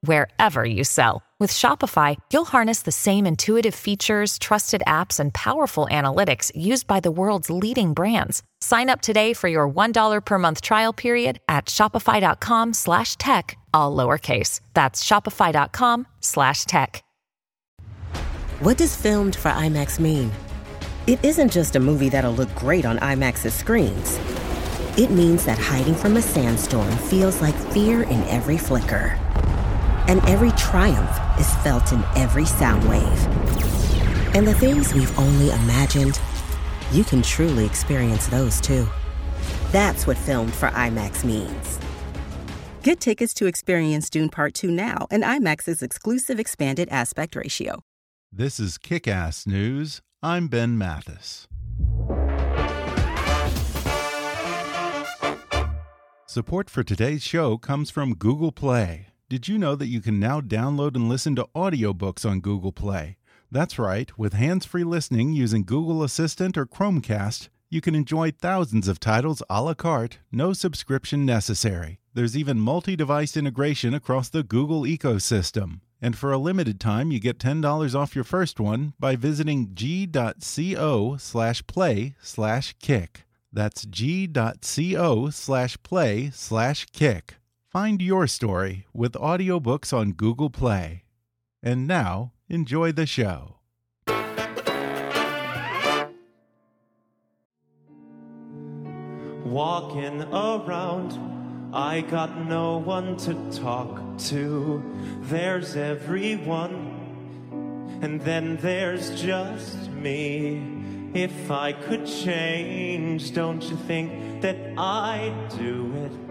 wherever you sell. With Shopify, you'll harness the same intuitive features, trusted apps, and powerful analytics used by the world's leading brands. Sign up today for your $1 per month trial period at shopify.com slash tech, all lowercase. That's shopify.com slash tech. What does filmed for IMAX mean? It isn't just a movie that'll look great on IMAX's screens. It means that hiding from a sandstorm feels like fear in every flicker and every triumph is felt in every sound wave. And the things we've only imagined, you can truly experience those too. That's what filmed for IMAX means. Get tickets to experience Dune Part 2 now and IMAX's exclusive expanded aspect ratio. This is Kick Ass News. I'm Ben Mathis. Support for today's show comes from Google Play. Did you know that you can now download and listen to audiobooks on Google Play? That's right, with hands free listening using Google Assistant or Chromecast, you can enjoy thousands of titles a la carte, no subscription necessary. There's even multi device integration across the Google ecosystem. And for a limited time, you get $10 off your first one by visiting g.co slash play slash kick. That's g.co slash play slash kick. Find your story with audiobooks on Google Play. And now, enjoy the show. Walking around, I got no one to talk to. There's everyone, and then there's just me. If I could change, don't you think that I'd do it?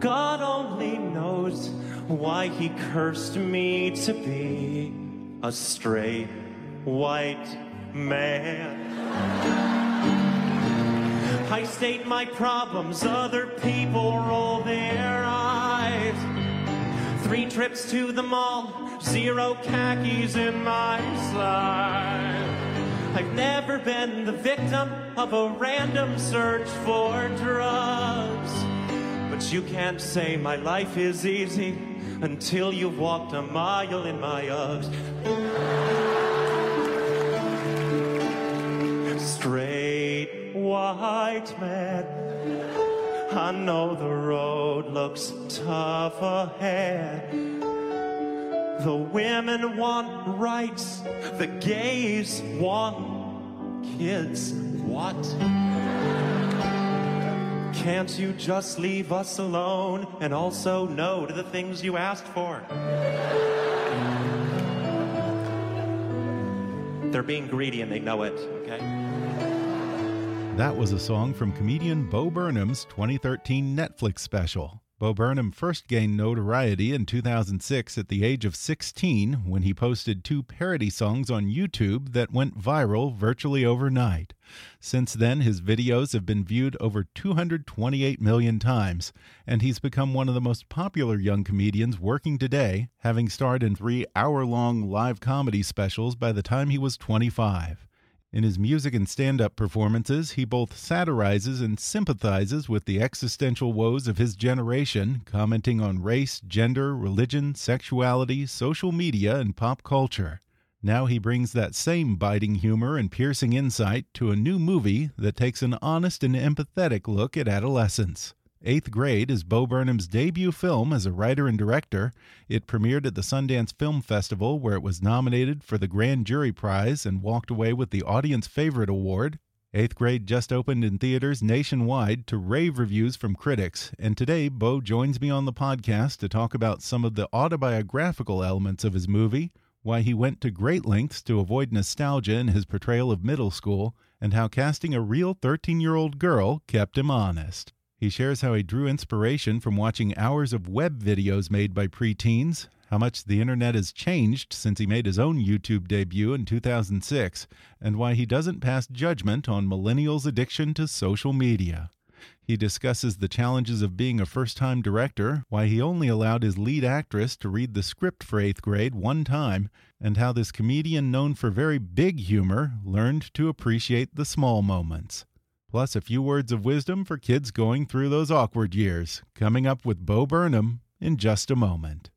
God only knows why he cursed me to be a straight white man. I state my problems, other people roll their eyes. Three trips to the mall, zero khakis in my slide. I've never been the victim of a random search for drugs. You can't say my life is easy until you've walked a mile in my Uggs. Straight white man. I know the road looks tough ahead. The women want rights, the gays want kids. What? Can't you just leave us alone and also no to the things you asked for? They're being greedy and they know it, okay? That was a song from comedian Bo Burnham's 2013 Netflix special. Bo Burnham first gained notoriety in 2006 at the age of 16 when he posted two parody songs on YouTube that went viral virtually overnight. Since then, his videos have been viewed over 228 million times, and he's become one of the most popular young comedians working today, having starred in three hour long live comedy specials by the time he was 25. In his music and stand up performances, he both satirizes and sympathizes with the existential woes of his generation, commenting on race, gender, religion, sexuality, social media, and pop culture. Now he brings that same biting humor and piercing insight to a new movie that takes an honest and empathetic look at adolescence. Eighth Grade is Bo Burnham's debut film as a writer and director. It premiered at the Sundance Film Festival, where it was nominated for the Grand Jury Prize and walked away with the Audience Favorite Award. Eighth Grade just opened in theaters nationwide to rave reviews from critics, and today Bo joins me on the podcast to talk about some of the autobiographical elements of his movie, why he went to great lengths to avoid nostalgia in his portrayal of middle school, and how casting a real 13 year old girl kept him honest. He shares how he drew inspiration from watching hours of web videos made by preteens, how much the internet has changed since he made his own YouTube debut in 2006, and why he doesn't pass judgment on millennials' addiction to social media. He discusses the challenges of being a first time director, why he only allowed his lead actress to read the script for eighth grade one time, and how this comedian known for very big humor learned to appreciate the small moments. Plus, a few words of wisdom for kids going through those awkward years. Coming up with Bo Burnham in just a moment.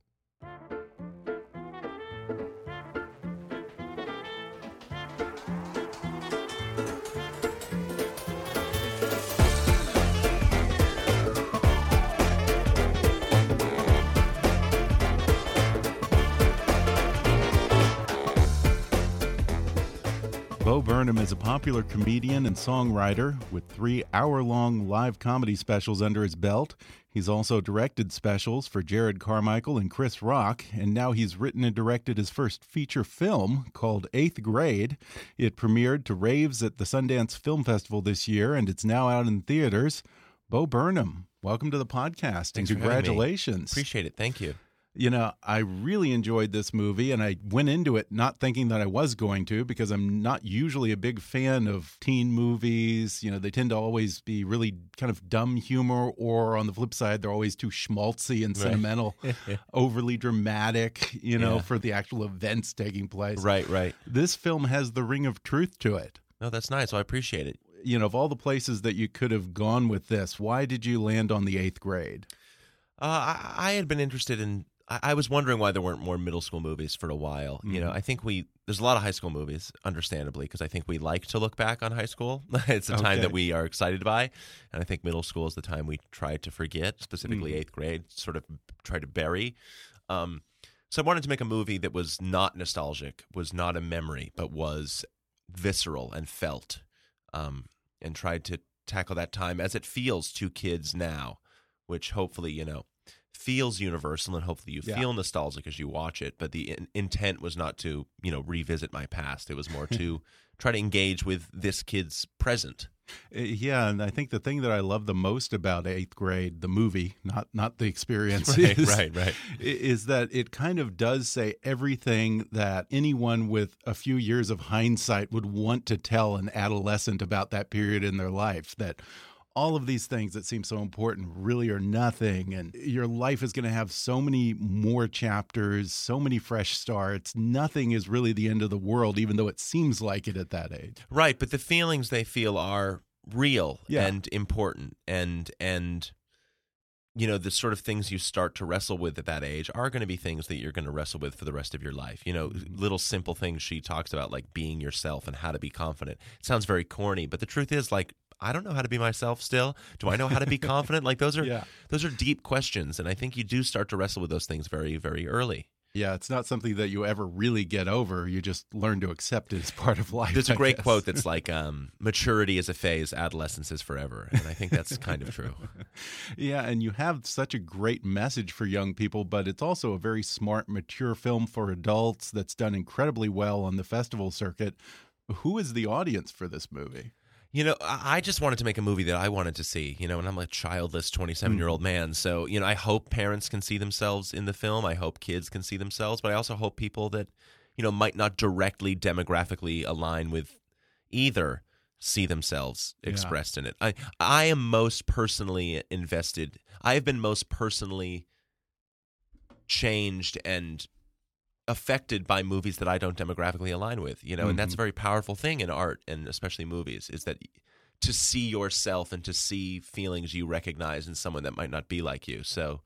Is a popular comedian and songwriter with three hour long live comedy specials under his belt. He's also directed specials for Jerrod Carmichael and Chris Rock, and now he's written and directed his first feature film called Eighth Grade. It premiered to raves at the Sundance Film Festival this year, and it's now out in theaters. Bo Burnham, welcome to the podcast, Thanks and congratulations. Appreciate it. Thank you. You know, I really enjoyed this movie, and I went into it not thinking that I was going to because I'm not usually a big fan of teen movies. You know, they tend to always be really kind of dumb humor, or on the flip side, they're always too schmaltzy and Right. sentimental, overly dramatic, you know, Yeah. for the actual events taking place. Right, right. This film has the ring of truth to it. No, that's nice. I appreciate it. You know, of all the places that you could have gone with this, why did you land on the eighth grade? Uh, I, I had been interested in. I, I was wondering why there weren't more middle school movies for a while. You know, Mhm. I think we there's a lot of high school movies, understandably, because I think we like to look back on high school. it's a time that we are excited by, and I think middle school is the time we try to forget, specifically Mhm. eighth grade, sort of try to bury. Um, so I wanted to make a movie that was not nostalgic, was not a memory, but was visceral and felt, um, and tried to tackle that time as it feels to kids now, which hopefully you know feels universal and hopefully you Yeah. feel nostalgic as you watch it. But the in- intent was not to you know revisit my past; it was more to try to engage with this kid's present. Uh, Yeah, and I think the thing that I love the most about Eighth Grade, the movie, not not the experience, Right, is, right, right. is that it kind of does say everything that anyone with a few years of hindsight would want to tell an adolescent about that period in their life. That all of these things that seem so important really are nothing, and your life is going to have so many more chapters, so many fresh starts. Nothing is really the end of the world, even though it seems like it at that age. Right, but the feelings they feel are real Yeah. and important and and you know the sort of things you start to wrestle with at that age are going to be things that you're going to wrestle with for the rest of your life. You know, little simple things she talks about like being yourself and how to be confident. It sounds very corny, but the truth is like I don't know how to be myself still. Do I know how to be confident? Like those are Yeah. those are deep questions and I think you do start to wrestle with those things very very early. Yeah, it's not something that you ever really get over. You just learn to accept it as part of life. There's a I great guess. quote that's like um, maturity is a phase, adolescence is forever. And I think that's kind of true. yeah, and you have such a great message for young people, but it's also a very smart, mature film for adults that's done incredibly well on the festival circuit. Who is the audience for this movie? You know, I I just wanted to make a movie that I wanted to see, you know, and I'm a childless 27 year old mm. man. So, you know, I hope parents can see themselves in the film. I hope kids can see themselves, but I also hope people that, you know, might not directly demographically align with either see themselves Yeah. expressed in it. I I am most personally invested. I have been most personally changed and affected by movies that I don't demographically align with, you know, and that's a Mhm. very powerful thing in art and especially movies is that to see yourself and to see feelings you recognize in someone that might not be like you. So,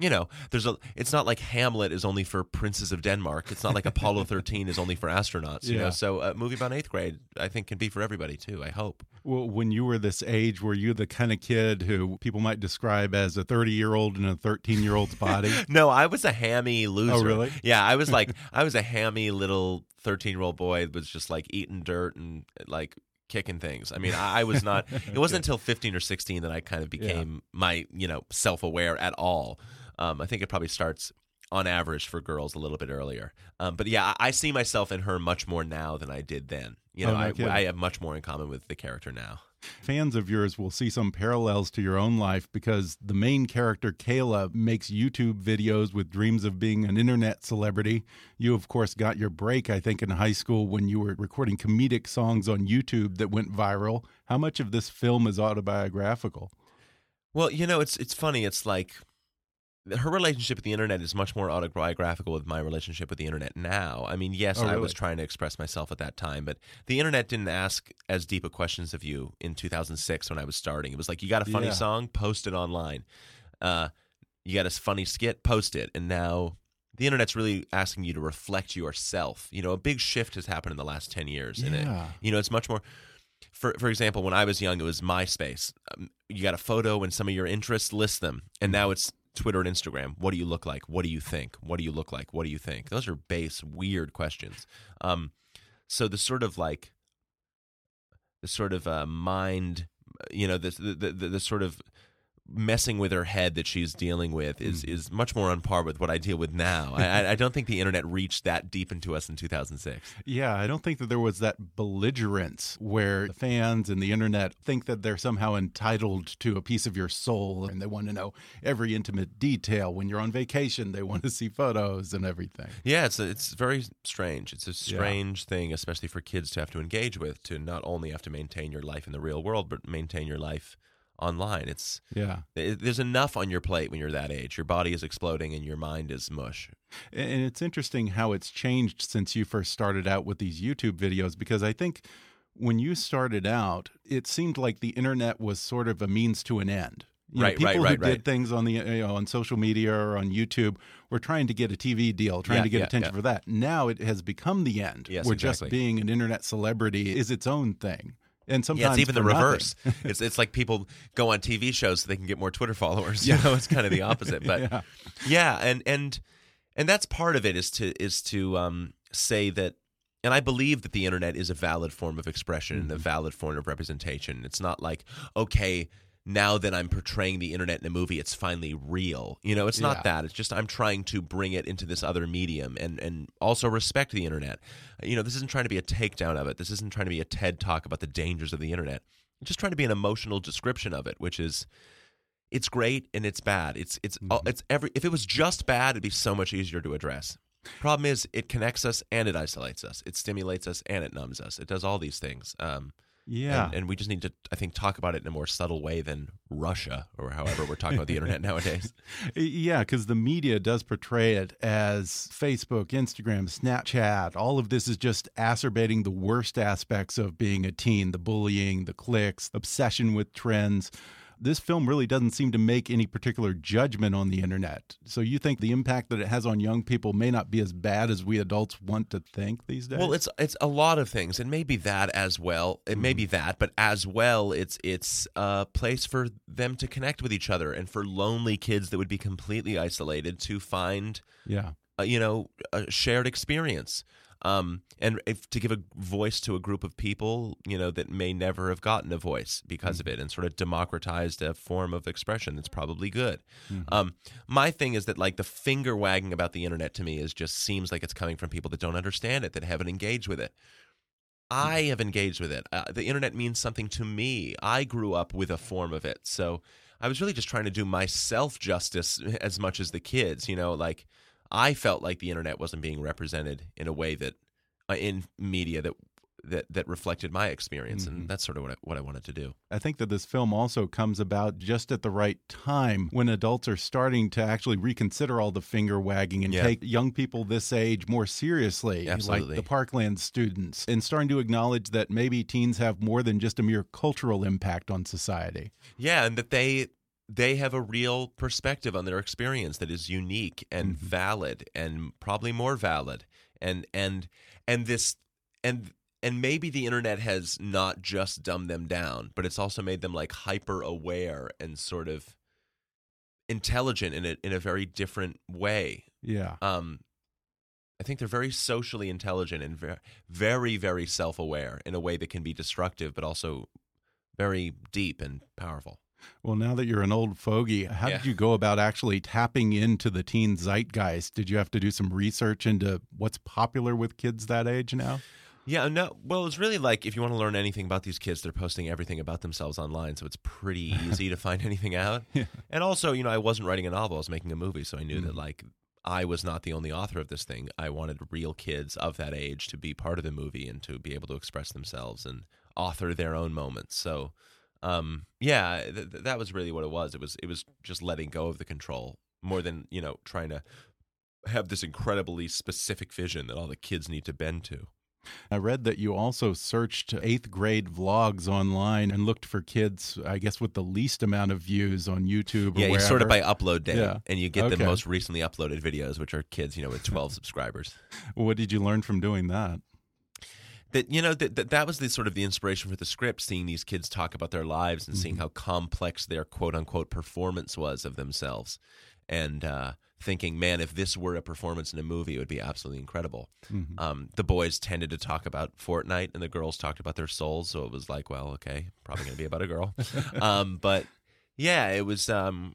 you know, there's a it's not like Hamlet is only for princes of Denmark. It's not like Apollo 13 is only for astronauts, you Yeah. know. So, a movie about 8th grade I think can be for everybody too, I hope. Well, when you were this age, were you the kind of kid who people might describe as a 30 year old in a 13 year old's body? No, I was a hammy loser. Oh, really? Yeah, I was like I was a hammy little thirteen year old boy that was just like eating dirt and like kicking things. I mean, I, I was not. It wasn't until fifteen or sixteen that I kind of became my you know self aware at all. Um, I think it probably starts on average for girls a little bit earlier. Um, but yeah, I, I see myself in her much more now than I did then. You know, Oh, I. I have much more in common with the character now. Fans of yours will see some parallels to your own life because the main character, Kayla, makes YouTube videos with dreams of being an internet celebrity. You, of course, got your break, I think, in high school when you were recording comedic songs on YouTube that went viral. How much of this film is autobiographical? Well, you know, it's it's funny. It's like her relationship with the internet is much more autobiographical with my relationship with the internet now. I mean, yes, Oh, I was trying to express myself at that time, but the internet didn't ask as deep of questions of you in 2006 when I was starting. It was like, you got a funny Yeah. song, post it online. Uh, you got a funny skit, post it. And now the internet's really asking you to reflect yourself. You know, a big shift has happened in the last 10 years. And it, you know, it's much more. For for example, when I was young, it was MySpace. Um, you got a photo and some of your interests, list them, and now it's Twitter and Instagram. What do you look like? What do you think? What do you look like? What do you think? Those are base, weird questions. Um, so the sort of like the sort of uh, mind, you know, the the, the the sort of messing with her head that she's dealing with is hmm. is much more on par with what I deal with now. I, I- I don't think the internet reached that deep into us in 2006. Yeah, I don't think that there was that belligerence where fans and the internet think that they're somehow entitled to a piece of your soul and they want to know every intimate detail. When you're on vacation, they want to see photos and everything. Yeah, it's it's very strange. It's a strange thing, especially for kids to have to engage with. To not only have to maintain your life in the real world, but maintain your life online. It's Yeah. it, there's enough on your plate when you're that age. Your body is exploding and your mind is mush. And it's interesting how it's changed since you first started out with these YouTube videos because I think when you started out, it seemed like the internet was sort of a means to an end. You know, Right, right, people right, who did things on the you know, on social media or on YouTube were trying to get a TV deal, trying Yeah, to get yeah, attention yeah. for that. Now it has become the end, Yes, where exactly. just being an internet celebrity is its own thing. And sometimes yeah, it's even the reverse. it's it's like people go on TV shows so they can get more Twitter followers. You know, it's kind of the opposite. But Yeah. yeah. and and and that's part of it is to is to um, say that. And I believe that the internet is a valid form of expression and a valid form of representation. It's not like okay. Now that I'm portraying the internet in a movie, it's finally real. You know, it's not Yeah. that. It's just I'm trying to bring it into this other medium and and also respect the internet. You know, this isn't trying to be a takedown of it. This isn't trying to be a TED talk about the dangers of the internet. I'm just trying to be an emotional description of it, which is it's great and it's bad. It's it's Mm-hmm. it's every if it was just bad, it'd be so much easier to address. Problem is, it connects us and it isolates us. It stimulates us and it numbs us. It does all these things. Um, Yeah. and, and we just need to, I think, talk about it in a more subtle way than Russia or however we're talking about the internet nowadays. Yeah, because the media does portray it as Facebook, Instagram, Snapchat. All of this is just acerbating the worst aspects of being a teen the bullying, the clicks, obsession with trends. This film really doesn't seem to make any particular judgment on the internet. So you think the impact that it has on young people may not be as bad as we adults want to think these days? Well, it's it's a lot of things, and maybe that as well. It may be that, but as well, it's it's a place for them to connect with each other, and for lonely kids that would be completely isolated to find yeah. uh, you know a shared experience um, and if, to give a voice to a group of people you know that may never have gotten a voice because of it and sort of democratized a form of expression that's probably good um, my thing is that like the finger wagging about the internet to me is just seems like it's coming from people that don't understand it that haven't engaged with it I have engaged with it. Uh, the internet means something to me. I grew up with a form of it. So I was really just trying to do myself justice as much as the kids. You know, like I felt like the internet wasn't being represented in a way that uh, in media that that that reflected my experience, and that's sort of what I, what I wanted to do. I think that this film also comes about just at the right time when adults are starting to actually reconsider all the finger wagging and Yeah. take young people this age more seriously, Absolutely. like the Parkland students, and starting to acknowledge that maybe teens have more than just a mere cultural impact on society. Yeah, and that they they have a real perspective on their experience that is unique and valid and probably more valid. And and and this and and maybe the internet has not just dumbed them down, but it's also made them like hyper aware and sort of intelligent in a in a very different way. Yeah. Um I think they're very socially intelligent and very very very self-aware in a way that can be destructive but also very deep and powerful. Well, now that you're an old fogey, how Yeah. did you go about actually tapping into the teen zeitgeist? Did you have to do some research into what's popular with kids that age now? Yeah, no. Well, it's really like if you want to learn anything about these kids, they're posting everything about themselves online, so it's pretty easy to find anything out. Yeah. And also, you know, I wasn't writing a novel; I was making a movie, so I knew that Mhm. like I was not the only author of this thing. I wanted real kids of that age to be part of the movie and to be able to express themselves and author their own moments. So, um, yeah, th- th- that was really what it was. It was it was just letting go of the control more than you know trying to have this incredibly specific vision that all the kids need to bend to. I read that you also searched eighth grade vlogs online and looked for kids, I guess, with the least amount of views on YouTube. Or Yeah, you sort of by upload date, Yeah. and you get Okay. the most recently uploaded videos, which are kids, you know, with 12 subscribers. What did you learn from doing that? That you know that, that that was the sort of the inspiration for the script, seeing these kids talk about their lives and seeing how complex their quote unquote performance was of themselves, and uh, thinking, man, if this were a performance in a movie, it would be absolutely incredible. Mhm. Um, the boys tended to talk about Fortnite, and the girls talked about their souls, so it was like, well, okay, probably going to be about a girl. um, but yeah, it was. Um,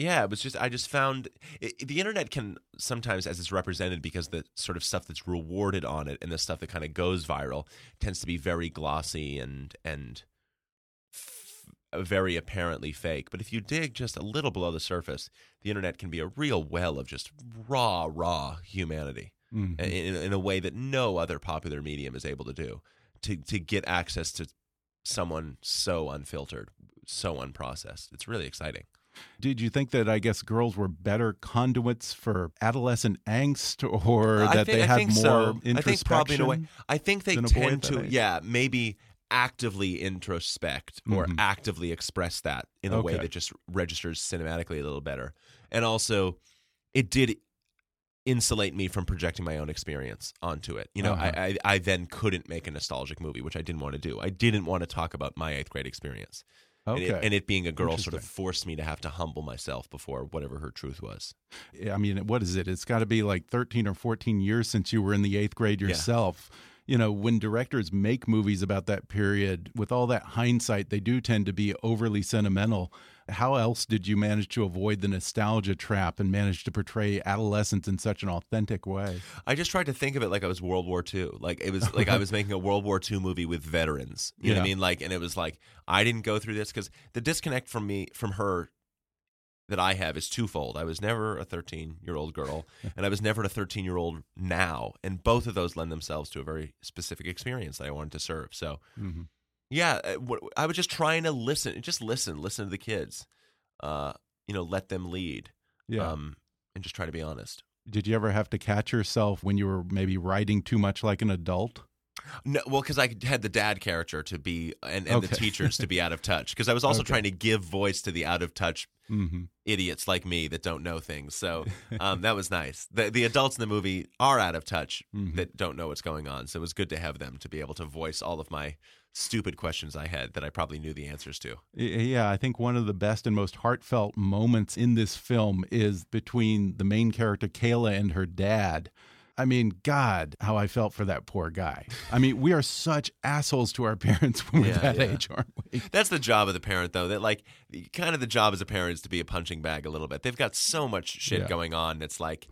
yeah, it was just I just found it, the internet can sometimes, as it's represented, because the sort of stuff that's rewarded on it and the stuff that kind of goes viral tends to be very glossy and and f- very apparently fake. But if you dig just a little below the surface, the internet can be a real well of just raw, raw humanity Mhm. in, in a way that no other popular medium is able to do. To to get access to someone so unfiltered, so unprocessed, it's really exciting. Did you think that I guess girls were better conduits for adolescent angst, or I that think- they had more so. introspection? I think probably in a way. I think they than a boy tend to, yeah, maybe actively introspect or Mhm. actively express that in a way that just registers cinematically a little better. And also, it did insulate me from projecting my own experience onto it. You know, Uh-huh. I, I I then couldn't make a nostalgic movie, which I didn't want to do. I didn't want to talk about my eighth grade experience. Okay. And, it, and it being a girl sort of forced me to have to humble myself before whatever her truth was. I mean, what is it? It's got to be like 13 or 14 years since you were in the eighth grade Yeah. yourself. You know, when directors make movies about that period, with all that hindsight, they do tend to be overly sentimental. How else did you manage to avoid the nostalgia trap and manage to portray adolescence in such an authentic way? I just tried to think of it like I was World War II. Like it was like I was making a World War II movie with veterans. You know what I mean? Like, and it was like I didn't go through this because the disconnect from me from her that I have is twofold. I was never a 13 year old girl, and I was never a 13 year old now, and both of those lend themselves to a very specific experience that I wanted to serve. So, Mhm. Yeah, uh, I was just trying to listen, just listen, listen to the kids. Uh, you know, let them lead. Yeah. Um, and just try to be honest. Did you ever have to catch yourself when you were maybe writing too much like an adult? No, well, because I had the dad character to be and, and the teachers to be out of touch. Because I was also Okay. trying to give voice to the out of touch hmm idiots like me that don't know things. So um, that was nice. The the adults in the movie are out of touch Mhm. that don't know what's going on. So it was good to have them to be able to voice all of my stupid questions I had that I probably knew the answers to. Yeah, I think one of the best and most heartfelt moments in this film is between the main character Kayla and her dad. I mean, God, how I felt for that poor guy. I mean, we are such assholes to our parents when we're Yeah, that yeah. age, aren't we? That's the job of the parent, though. That like kind of the job as a parent is to be a punching bag a little bit. They've got so much shit Yeah. going on. It's like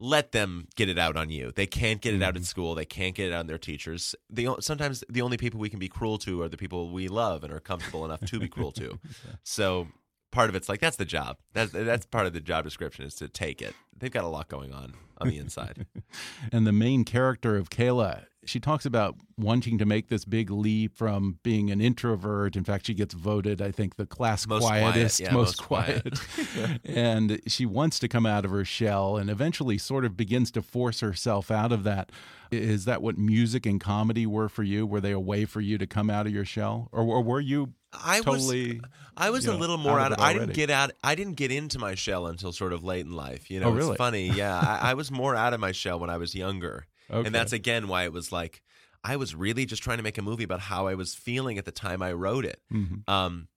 let them get it out on you. They can't get it out Mm-hmm. at school. They can't get it out on their teachers. The sometimes the only people we can be cruel to are the people we love and are comfortable enough to be cruel to. So part of it's like that's the job. That's that's part of the job description is to take it. They've got a lot going on on the inside. And the main character of Kayla, she talks about wanting to make this big leap from being an introvert. In fact, she gets voted, I think, the class Most quiet, quietest, yeah, most, most quiet. quiet. and she wants to come out of her shell and eventually sort of begins to force herself out of that. Is that what music and comedy were for you? Were they a way for you to come out of your shell? Or, or were you I totally. was I was a know, little more out out. of Of, I didn't get out. I didn't get into my shell until sort of late in life. You oh, know, Oh, really? it's funny. Yeah, I, I was more out of my shell when I was younger, Okay. and that's again why it was like I was really just trying to make a movie about how I was feeling at the time I wrote it. Mhm. Um,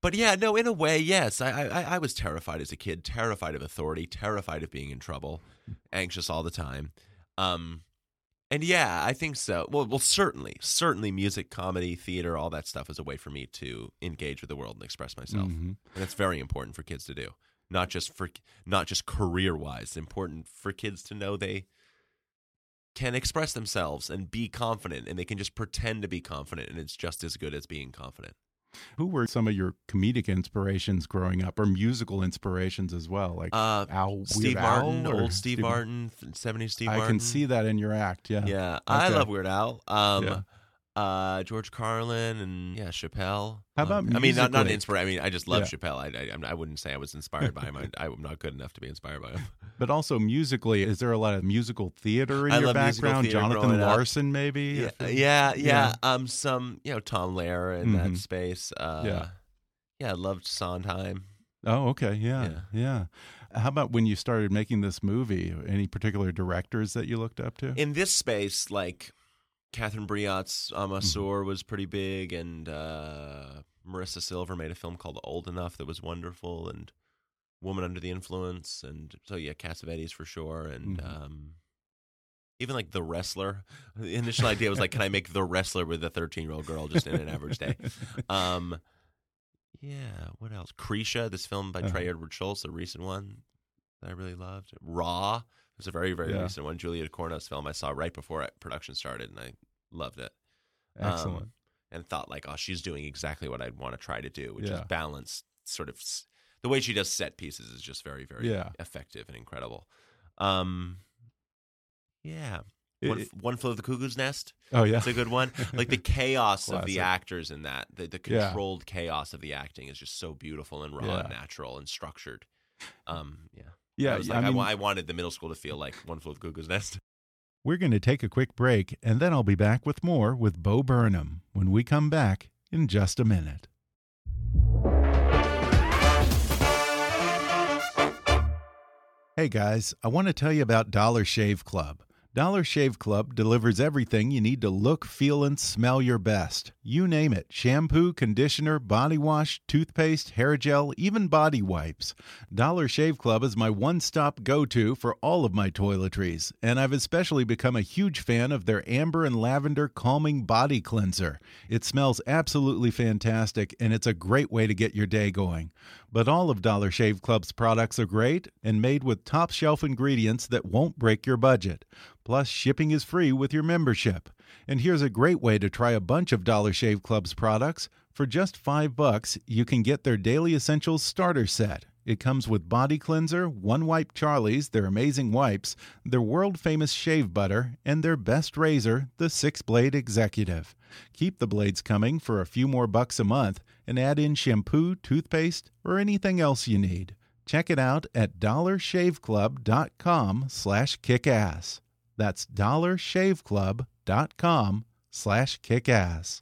but yeah, no, in a way, yes. I, I I was terrified as a kid, terrified of authority, terrified of being in trouble, anxious all the time. Um, and yeah, I think so. Well, well, certainly, certainly, music, comedy, theater, all that stuff is a way for me to engage with the world and express myself, Mhm. and it's very important for kids to do. Not just for not just career wise, important for kids to know they can express themselves and be confident, and they can just pretend to be confident, and it's just as good as being confident. Who were some of your comedic inspirations growing up, or musical inspirations as well? Like Uh, Al, Weird Steve Al, Martin, old Steve Martin, seventies Steve I Martin. can see that in your act. Yeah. Yeah, I love Weird Al. Um, Yeah. Uh, George Carlin and yeah, Chappelle. How about Um, I mean, not not musically? inspire. I mean, I just love Yeah. Chappelle. I, I I'm- wouldn't say I was inspired by him. I, I'm not good enough to be inspired by him. But also musically, is there a lot of musical theater in I your love background? Jonathan growing up. Larson, maybe. Yeah, If- yeah, yeah, yeah. Um, some you know Tom Lehrer in that Mhm. space. Uh, Yeah. yeah, I loved Sondheim. Oh, okay. Yeah, Yeah. yeah. How about when you started making this movie? Any particular directors that you looked up to? in this space, like Catherine Breillat's Mm-hmm. Was pretty big, and uh, Marisa Silver made a film called Old Enough that was wonderful, and Woman Under the Influence, and so yeah, Cassavetes for sure, and Mhm. um, even like The Wrestler. The initial idea was like, can I make The Wrestler with a 13 year old girl just in an average day? Um, yeah, what else? Krisha, this film by Uh-huh. Trey Edward Shults, a recent one that I really loved. Raw, was a very, very Yeah. recent one. Julia Ducournau's film I saw right before production started, and I loved it. Um, Excellent. and thought like, oh, she's doing exactly what I'd want to try to do, which Yeah. is balance. Sort of the way she does set pieces is just very, very Yeah. effective and incredible. Um, yeah, It- one, it- one flew of the cuckoo's nest. oh yeah. It's a good one. Like the chaos of the actors in that, the, the Yeah. controlled chaos of the acting is just so beautiful and raw Yeah. and natural and structured. Um, yeah, yeah. I, was like, I, mean, wa- I wanted the middle school to feel like one flew of cuckoo's nest. We're going to take a quick break, and then I'll be back with more with Bo Burnham when we come back in just a minute. Hey guys, I want to tell you about Dollar Shave Club. Dollar Shave Club delivers everything you need to look, feel, and smell your best. You name it shampoo, conditioner, body wash, toothpaste, hair gel, even body wipes. Dollar Shave Club is my one stop go to for all of my toiletries, and I've especially become a huge fan of their amber and lavender calming body cleanser. It smells absolutely fantastic, and it's a great way to get your day going. But all of Dollar Shave Club's products are great and made with top shelf ingredients that won't break your budget. Plus, shipping is free with your membership. And here's a great way to try a bunch of Dollar Shave Club's products. For just 5 bucks, you can get their Daily Essentials starter set. It comes with body cleanser, one wipe Charlie's, their amazing wipes, their world famous shave butter, and their best razor, the 6-blade Executive. Keep the blades coming for a few more bucks a month and add in shampoo, toothpaste, or anything else you need. Check it out at dollarshaveclub.com slash kickass. That's dollarshaveclub.com slash kickass.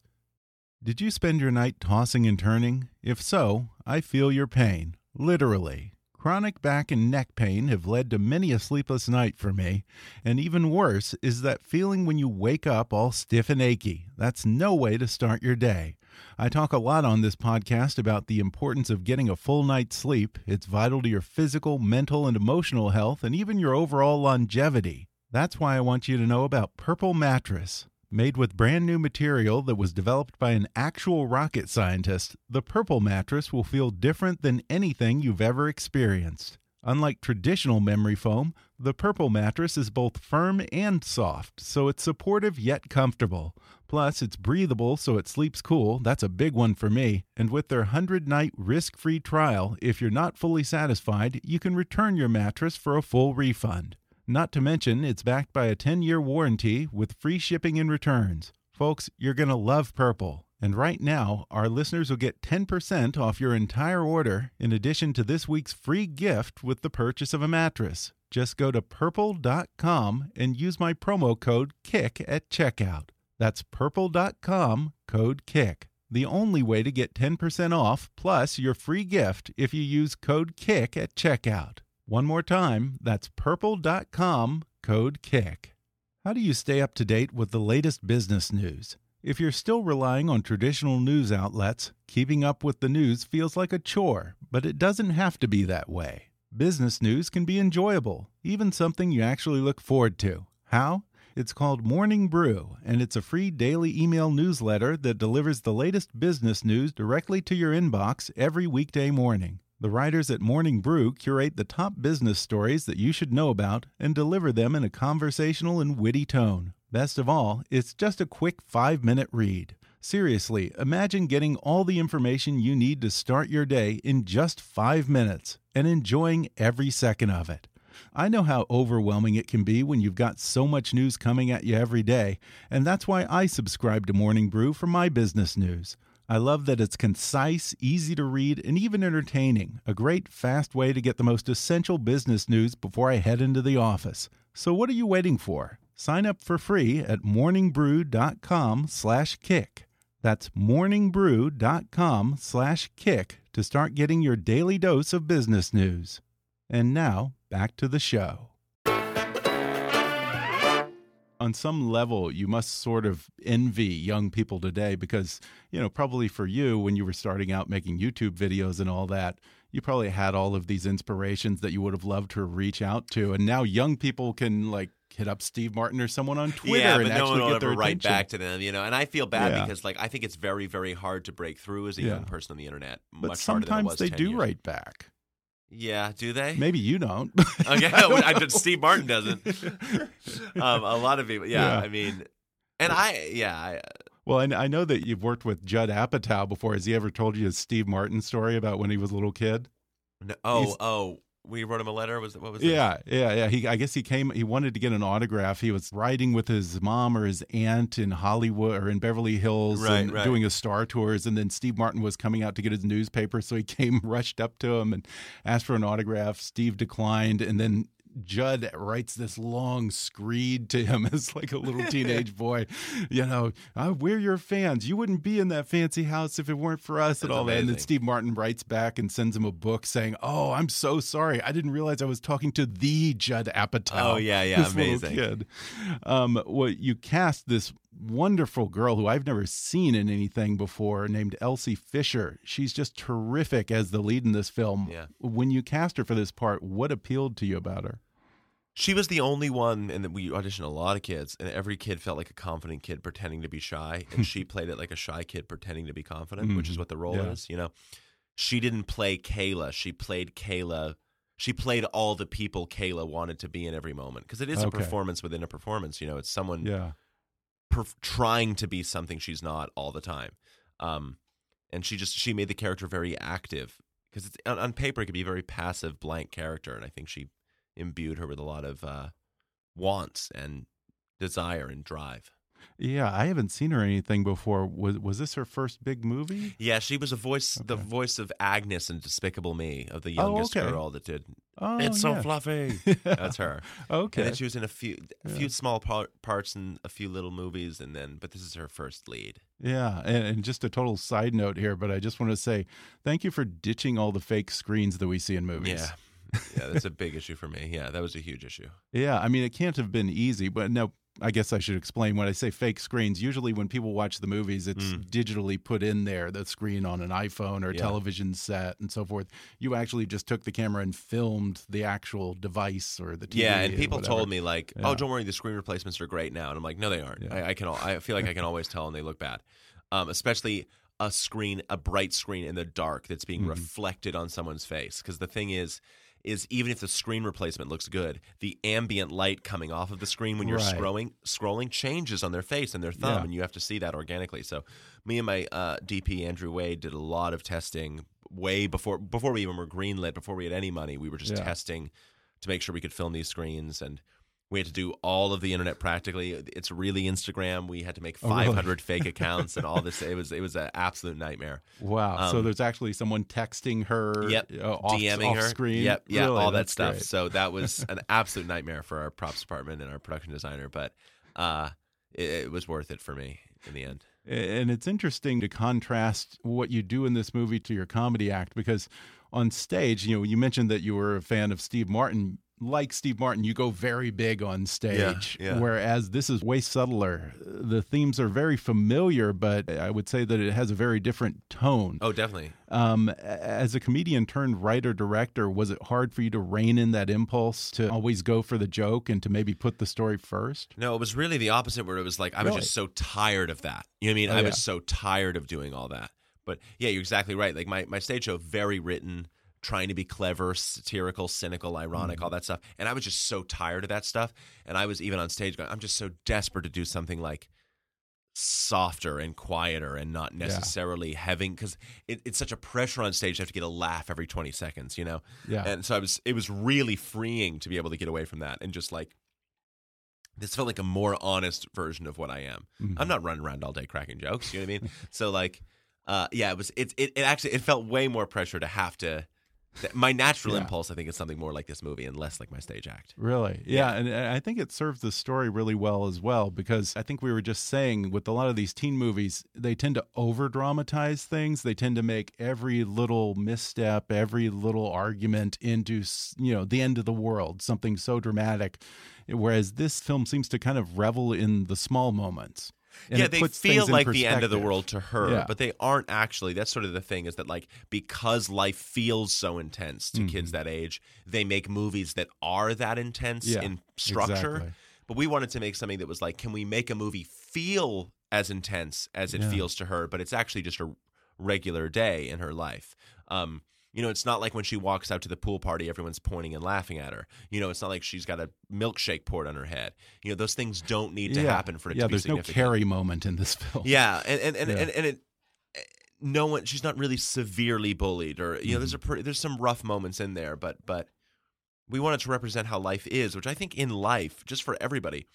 Did you spend your night tossing and turning? If so, I feel your pain, literally. Chronic back and neck pain have led to many a sleepless night for me, and even worse is that feeling when you wake up all stiff and achy. That's no way to start your day. I talk a lot on this podcast about the importance of getting a full night's sleep. It's vital to your physical, mental, and emotional health, and even your overall longevity. That's why I want you to know about Purple Mattress. Made with brand new material that was developed by an actual rocket scientist, the Purple mattress will feel different than anything you've ever experienced. Unlike traditional memory foam, the Purple mattress is both firm and soft, so it's supportive yet comfortable. Plus, it's breathable so it sleeps cool. That's a big one for me. And with their 100 night risk free trial, if you're not fully satisfied, you can return your mattress for a full refund. Not to mention, it's backed by a 10 year warranty with free shipping and returns. Folks, you're going to love Purple. And right now, our listeners will get 10% off your entire order in addition to this week's free gift with the purchase of a mattress. Just go to purple.com and use my promo code KICK at checkout. That's purple.com, code KICK. The only way to get 10% off plus your free gift if you use code KICK at checkout. One more time, that's purple.com, code KICK. How do you stay up to date with the latest business news? If you're still relying on traditional news outlets, keeping up with the news feels like a chore, but it doesn't have to be that way. Business news can be enjoyable, even something you actually look forward to. How? It's called Morning Brew, and it's a free daily email newsletter that delivers the latest business news directly to your inbox every weekday morning. The writers at Morning Brew curate the top business stories that you should know about and deliver them in a conversational and witty tone. Best of all, it's just a quick five minute read. Seriously, imagine getting all the information you need to start your day in just five minutes and enjoying every second of it. I know how overwhelming it can be when you've got so much news coming at you every day, and that's why I subscribe to Morning Brew for my business news. I love that it's concise, easy to read, and even entertaining. A great, fast way to get the most essential business news before I head into the office. So what are you waiting for? Sign up for free at morningbrew.com/kick. That's morningbrew.com/kick to start getting your daily dose of business news. And now, back to the show on some level you must sort of envy young people today because you know probably for you when you were starting out making youtube videos and all that you probably had all of these inspirations that you would have loved to reach out to and now young people can like hit up steve martin or someone on twitter yeah, and no actually one will get ever their write back to them, you know. And I feel bad Yeah. because, like, I think it's very, very hard to break through as a Yeah. young person on the internet. but much harder than it sometimes they 10 do years. write back Yeah, do they? maybe you don't Okay, I don't I. Steve Martin doesn't. um, a lot of people, yeah, Yeah. I mean, and I, yeah, I, well I, I know that you've worked with judd apatow before has he ever told you his steve martin story about when he was a little kid no, oh, He's- oh, we wrote him a letter. Was what was it? Yeah, yeah, yeah. He, I guess he came. He wanted to get an autograph. He was riding with his mom or his aunt in Hollywood or in Beverly Hills, Right, and right. doing a Star Tours. And then Steve Martin was coming out to get his newspaper, so he came rushed up to him and asked for an autograph. Steve declined, and then. Judd writes this long screed to him as like a little teenage boy. You know, "Uh, we're your fans. You wouldn't be in that fancy house if it weren't for us and That's all that. And then. Steve Martin writes back and sends him a book saying, "Oh, I'm so sorry. I didn't realize I was talking to the Judd Apatow." Oh, yeah, yeah, this amazing. kid. Um, well, you cast this wonderful girl who I've never seen in anything before, named Elsie Fisher. She's just terrific as the lead in this film. Yeah. When you cast her for this part, what appealed to you about her? She was the only one, and we auditioned a lot of kids, and every kid felt like a confident kid pretending to be shy, and she played it like a shy kid pretending to be confident, which is Mhm. what the role Yeah. is. You know, she didn't play Kayla; she played Kayla. She played all the people Kayla wanted to be in every moment because it is a performance within a performance. You know, it's someone Yeah. perf- trying to be something she's not all the time. Um, and she just she made the character very active because it's on, on paper it could be a very passive, blank character, and I think she imbued her with a lot of uh, wants and desire and drive. Yeah, I haven't seen her anything before. Was was this her first big movie? Yeah, she was a voice, the voice of Agnes in Despicable Me, of the Oh, youngest okay. girl that did. Oh, it's so yeah. fluffy. That's her. Okay. And then she was in a few, a Yeah. few small par- parts in a few little movies, and then, but this is her first lead. Yeah, and, and just a total side note here, but I just want to say thank you for ditching all the fake screens that we see in movies. Yeah. Yeah, that's a big issue for me. Yeah, that was a huge issue. Yeah, I mean, it can't have been easy, but no, I guess I should explain when I say fake screens. Usually, when people watch the movies, it's Mm. digitally put in there, the screen on an iPhone or Yeah. television set and so forth. You actually just took the camera and filmed the actual device or the TV. yeah, and people whatever. told me like, Yeah. "Oh, don't worry, the screen replacements are great now," and I'm like, "No, they aren't. Yeah. I, I can. I feel like I can always tell, and they look bad, um, especially a screen, a bright screen in the dark that's being Mhm. reflected on someone's face. Because the thing is." Is even if the screen replacement looks good, the ambient light coming off of the screen when you're Right. scrolling scrolling changes on their face and their thumb, Yeah. and you have to see that organically. So, me and my uh, DP Andrew Wehde did a lot of testing way before before we even were greenlit, before we had any money. We were just Yeah. testing to make sure we could film these screens and we had to do all of the internet practically it's really instagram we had to make Oh, really? 500 fake accounts and all this it was it was an absolute nightmare Wow. so Um, there's actually someone texting her, yep uh, off, dming off her screen. yep yeah Really? all that That's stuff great. so that was an absolute nightmare for our props department and our production designer but uh it, it was worth it for me in the end And it's interesting to contrast what you do in this movie to your comedy act because on stage, you know, you mentioned that you were a fan of Steve Martin. Like Steve Martin, you go very big on stage. yeah. Whereas this is way subtler. The themes are very familiar, but I would say that it has a very different tone. oh definitely Um, as a comedian turned writer director, was it hard for you to rein in that impulse to always go for the joke and to maybe put the story first? No, it was really the opposite where it was like I was Really? just so tired of that. You know what I mean? Oh, I yeah. was so tired of doing all that. But yeah, you're exactly right. Like my, my stage show, very written, trying to be clever, satirical, cynical, ironic, all that stuff. And I was just so tired of that stuff. And I was even on stage going, I'm just so desperate to do something like softer and quieter and not necessarily having because it, it's such a pressure on stage to have to get a laugh every 20 seconds, you know? Yeah. And so I was it was really freeing to be able to get away from that and just like this felt like a more honest version of what I am. Mhm. I'm not running around all day cracking jokes, you know what I mean? so like uh yeah, it was it, it it actually it felt way more pressure to have to my natural Yeah. impulse I think is something more like this movie and less like my stage act. Really? Yeah. And and I think it serves the story really well as well because I think we were just saying with a lot of these teen movies, they tend to over dramatize things. They tend to make every little misstep, every little argument into, you know, the end of the world, something so dramatic. Whereas this film seems to kind of revel in the small moments. And yeah, they feel like the end of the world to her, Yeah. but they aren't actually. That's sort of the thing is that like because life feels so intense to kids that age, they make movies that are that intense Mm-hmm. Yeah, in structure. exactly. But we wanted to make something that was like, can we make a movie feel as intense as it Yeah. feels to her, but it's actually just a regular day in her life. Um, you know, it's not like when she walks out to the pool party, everyone's pointing and laughing at her. You know, it's not like she's got a milkshake poured on her head. You know, those things don't need to yeah. happen for it yeah, to be there's no Carrie moment in this film. Yeah, and and and, Yeah. and, and it no one she's not really severely bullied or you know there's a Mm-hmm. pretty, there's some rough moments in there but but we wanted to represent how life is which I think in life just for everybody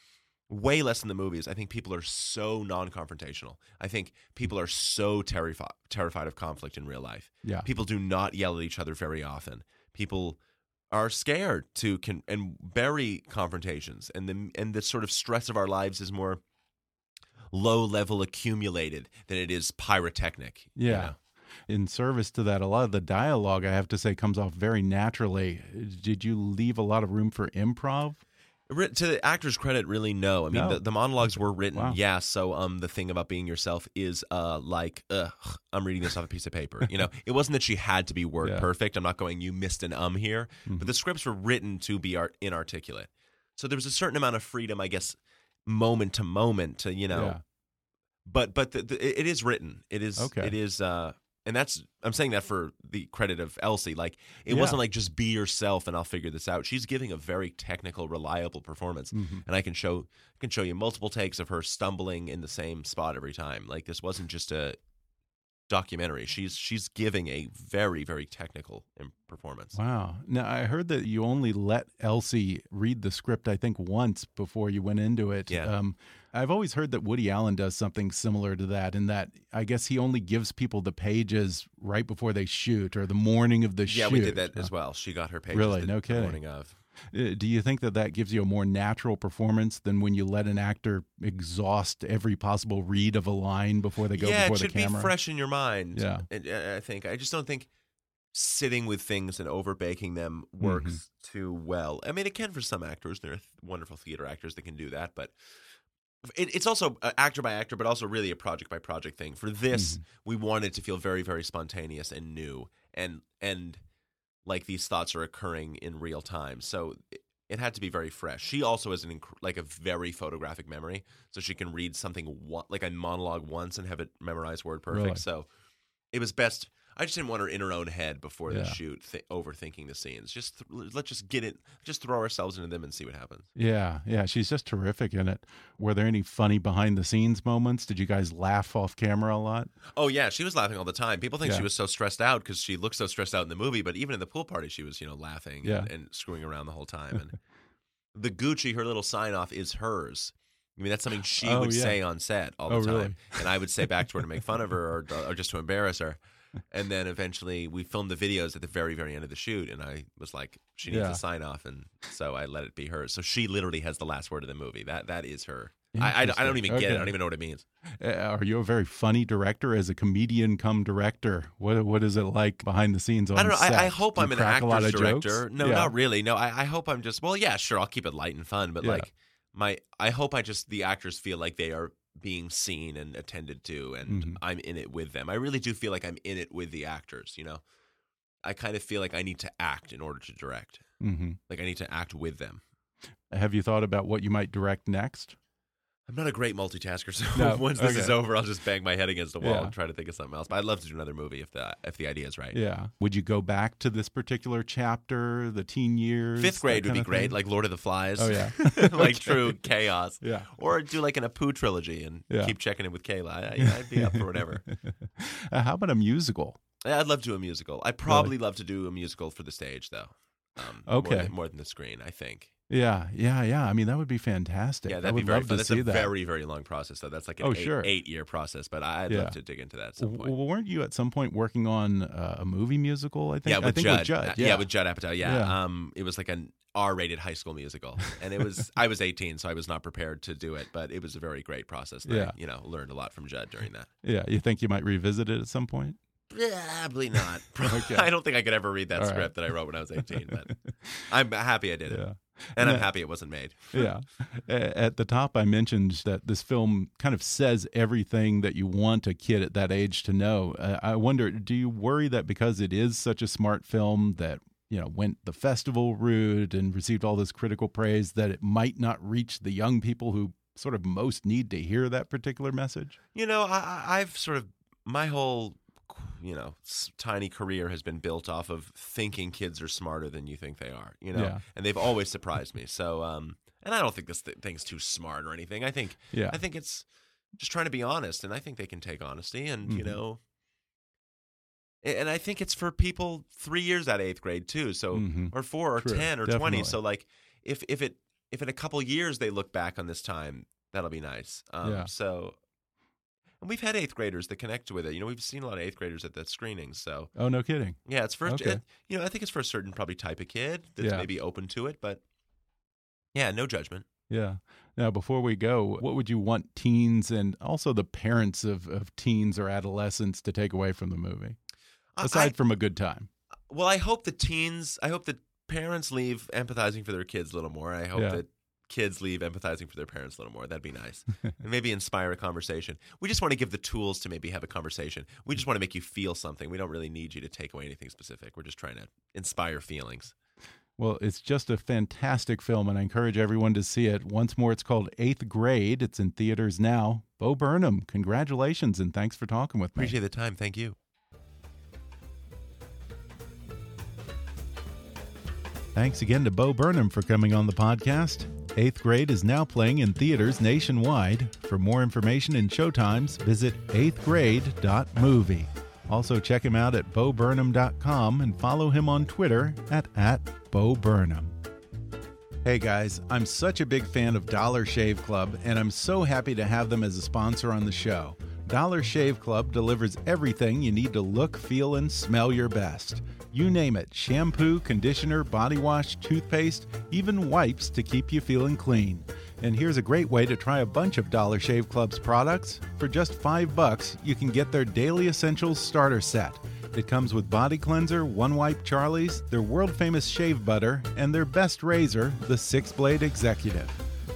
way less in the movies I think people are so non-confrontational I think people are so terrified terrified of conflict in real life Yeah. people do not yell at each other very often people are scared to con- and bury confrontations and the and the sort of stress of our lives is more low level accumulated than it is pyrotechnic. you Yeah. know? In service to that, a lot of the dialogue, I have to say, comes off very naturally. Did you leave a lot of room for improv? To the actor's credit, really no. I mean, No. the, the monologues were written. Wow. Yeah. So, um, the thing about being yourself is, uh, like, ugh, I'm reading this off a piece of paper. You know, it wasn't that she had to be word Yeah. perfect. I'm not going, you missed an um here, Mhm. but the scripts were written to be art- inarticulate. So there was a certain amount of freedom, I guess, moment to moment to you know. Yeah. But but the, the, it is written. It is. Okay. It is. Uh, and that's I'm saying that for the credit of Elsie. Like it Yeah. wasn't like just be yourself and I'll figure this out. She's giving a very technical, reliable performance, Mhm. and I can show can show you multiple takes of her stumbling in the same spot every time. Like this wasn't just a documentary. She's she's giving a very very technical performance. Wow. Now, I heard that you only let Elsie read the script, I think, once before you went into it. Yeah. Um, I've always heard that Woody Allen does something similar to that, in that I guess he only gives people the pages right before they shoot or the morning of the Yeah, shoot. Yeah, we did that Uh, as well. She got her pages Really? the, No the morning of. Uh, Do you think that that gives you a more natural performance than when you let an actor exhaust every possible read of a line before they go yeah, before it should be fresh in your mind. Yeah. and, uh, I think I just don't think sitting with things and over baking them works Mm-hmm. too well. I mean, it can for some actors. There are wonderful theater actors that can do that, but it, it's also uh, actor by actor, but also really a project by project thing. For this, Mm-hmm. we wanted it to feel very, very spontaneous and new, and and like these thoughts are occurring in real time. So. It, it had to be very fresh. She also has an inc- like a very photographic memory, so she can read something one, like a monologue once and have it memorized word perfect. Really? So it was best. I just didn't want her in her own head before the Yeah. shoot, th- overthinking the scenes. Just th- let's just get it, just throw ourselves into them and see what happens. Yeah, yeah, she's just terrific in it. Were there any funny behind the scenes moments? Did you guys laugh off camera a lot? Oh yeah, she was laughing all the time. People think Yeah. she was so stressed out because she looked so stressed out in the movie, but even in the pool party, she was you know laughing Yeah. and, and screwing around the whole time. And the Gucci, her little sign off, is hers. I mean, that's something she Oh, would yeah. say on set all oh, the Oh, time, really? and I would say back to her to make fun of her or, or just to embarrass her. And then eventually, we filmed the videos at the very, very end of the shoot, and I was like, "She needs Yeah. a sign off," and so I let it be hers. So she literally has the last word of the movie. That that is her. I, I, don't- I don't even Interesting. get it. I don't even know what it means. Uh, Are you a very funny director as a comedian come director? What what is it like behind the scenes on I don't know. set? I, I hope Do I'm an crack a actor's of jokes? director. No, Yeah. not really. No, I, I hope I'm just. Well, yeah, sure. I'll keep it light and fun, but Yeah. like my, I hope I just the actors feel like they are being seen and attended to, and Mhm. I'm in it with them. I really do feel like I'm in it with the actors. You know, I kind of feel like I need to act in order to direct. hmm Like I need to act with them. Have you thought about what you might direct next? I'm not a great multitasker, so No, once this okay. is over, I'll just bang my head against the wall Yeah. and try to think of something else. But I'd love to do another movie if the if the idea is right. Yeah. Would you go back to this particular chapter, the teen years? Fifth grade would be great, thing? like Lord of the Flies. Oh, yeah. like Okay. true chaos. Yeah. Or do like an Apu trilogy and Yeah. keep checking in with Kayla. I, I'd be up for whatever. Uh, how about a musical? Yeah, I'd love to do a musical. I'd probably love to do a musical for the stage, though. Um, Okay. More than, more than the screen, I think. Yeah, yeah, yeah. I mean, that would be fantastic. Yeah, that'd would be very love fun. to That's see a that. very, very long process, though. That's like an Oh, eight, sure. eight year process, but I'd Yeah. love to dig into that at some point. Well, weren't you at some point working on uh, a movie musical? I think. yeah, with I think Judd. with Judd. Uh, Yeah. with Judd Apatow. Yeah. Yeah. Um, it was like an R-rated high school musical, and it was I was 18, so I was not prepared to do it, but it was a very great process. And I, Yeah. you know, learned a lot from Judd during that. Yeah. You think you might revisit it at some point? Probably not. Okay. I don't think I could ever read that All right. script that I wrote when I was 18, but I'm happy I did it. Yeah. And I'm happy it wasn't made. yeah. At the top, I mentioned that this film kind of says everything that you want a kid at that age to know. Uh, I wonder, do you worry that because it is such a smart film that you know went the festival route and received all this critical praise that it might not reach the young people who sort of most need to hear that particular message? You know, I, I- I've sort of my whole you know tiny career has been built off of thinking kids are smarter than you think they are. You know, Yeah. and they've always surprised me. So, um, and I don't think this th- thing's too smart or anything. I think Yeah. I think it's just trying to be honest, and I think they can take honesty, and you Mhm. know. And I think it's for people three years out of eighth grade too, so Mhm. or four or True, ten or twenty. So like, if if it if in a couple years they look back on this time, that'll be nice. Um, Yeah. So, and we've had eighth graders that connect with it. You know, we've seen a lot of eighth graders at the screenings. So Oh, no kidding. yeah, it's for Okay. it, you know I think it's for a certain probably type of kid that's Yeah. maybe open to it, but yeah, no judgment. Yeah. Now, before we go, what would you want teens and also the parents of, of teens or adolescents to take away from the movie, aside I- from a good time? Well, I hope the teens, I hope that parents leave empathizing for their kids a little more. I hope Yeah. that kids leave empathizing for their parents a little more. That'd be nice. and maybe inspire a conversation. We just want to give the tools to maybe have a conversation. We just want to make you feel something. We don't really need you to take away anything specific. We're just trying to inspire feelings. Well, it's just a fantastic film, and I encourage everyone to see it. Once more, it's called Eighth Grade. It's in theaters now. Bo Burnham, congratulations, and thanks for talking with me. Appreciate the time. Thank you. Thanks again to Bo Burnham for coming on the podcast. Eighth Grade is now playing in theaters nationwide. For more information and showtimes, visit eighthgrade.movie. Also, check him out at boburnham.com and follow him on Twitter at, at boburnham. Hey guys, I'm such a big fan of Dollar Shave Club, and I'm so happy to have them as a sponsor on the show. Dollar Shave Club delivers everything you need to look, feel, and smell your best. You name it shampoo, conditioner, body wash, toothpaste, even wipes to keep you feeling clean. And here's a great way to try a bunch of Dollar Shave Club's products. For just five bucks, you can get their Daily Essentials starter set. It comes with body cleanser, one wipe Charlie's, their world famous shave butter, and their best razor, the six blade executive.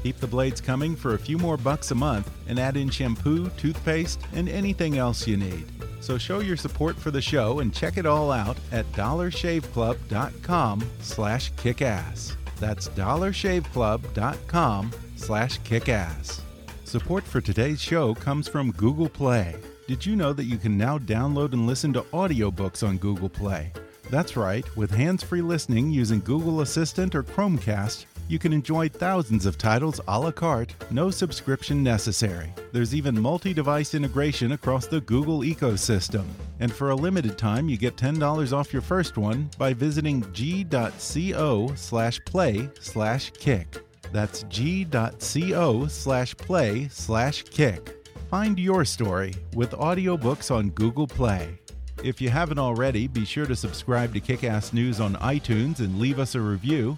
Keep the blades coming for a few more bucks a month and add in shampoo, toothpaste, and anything else you need. So show your support for the show and check it all out at dollarshaveclub.com slash kickass. That's dollarshaveclub.com slash kickass. Support for today's show comes from Google Play. Did you know that you can now download and listen to audiobooks on Google Play? That's right, with hands free listening using Google Assistant or Chromecast, you can enjoy thousands of titles a la carte, no subscription necessary. There's even multi device integration across the Google ecosystem. And for a limited time, you get $10 off your first one by visiting g.co slash play slash kick. That's g.co slash play slash kick. Find your story with audiobooks on Google Play. If you haven't already, be sure to subscribe to Kickass News on iTunes and leave us a review.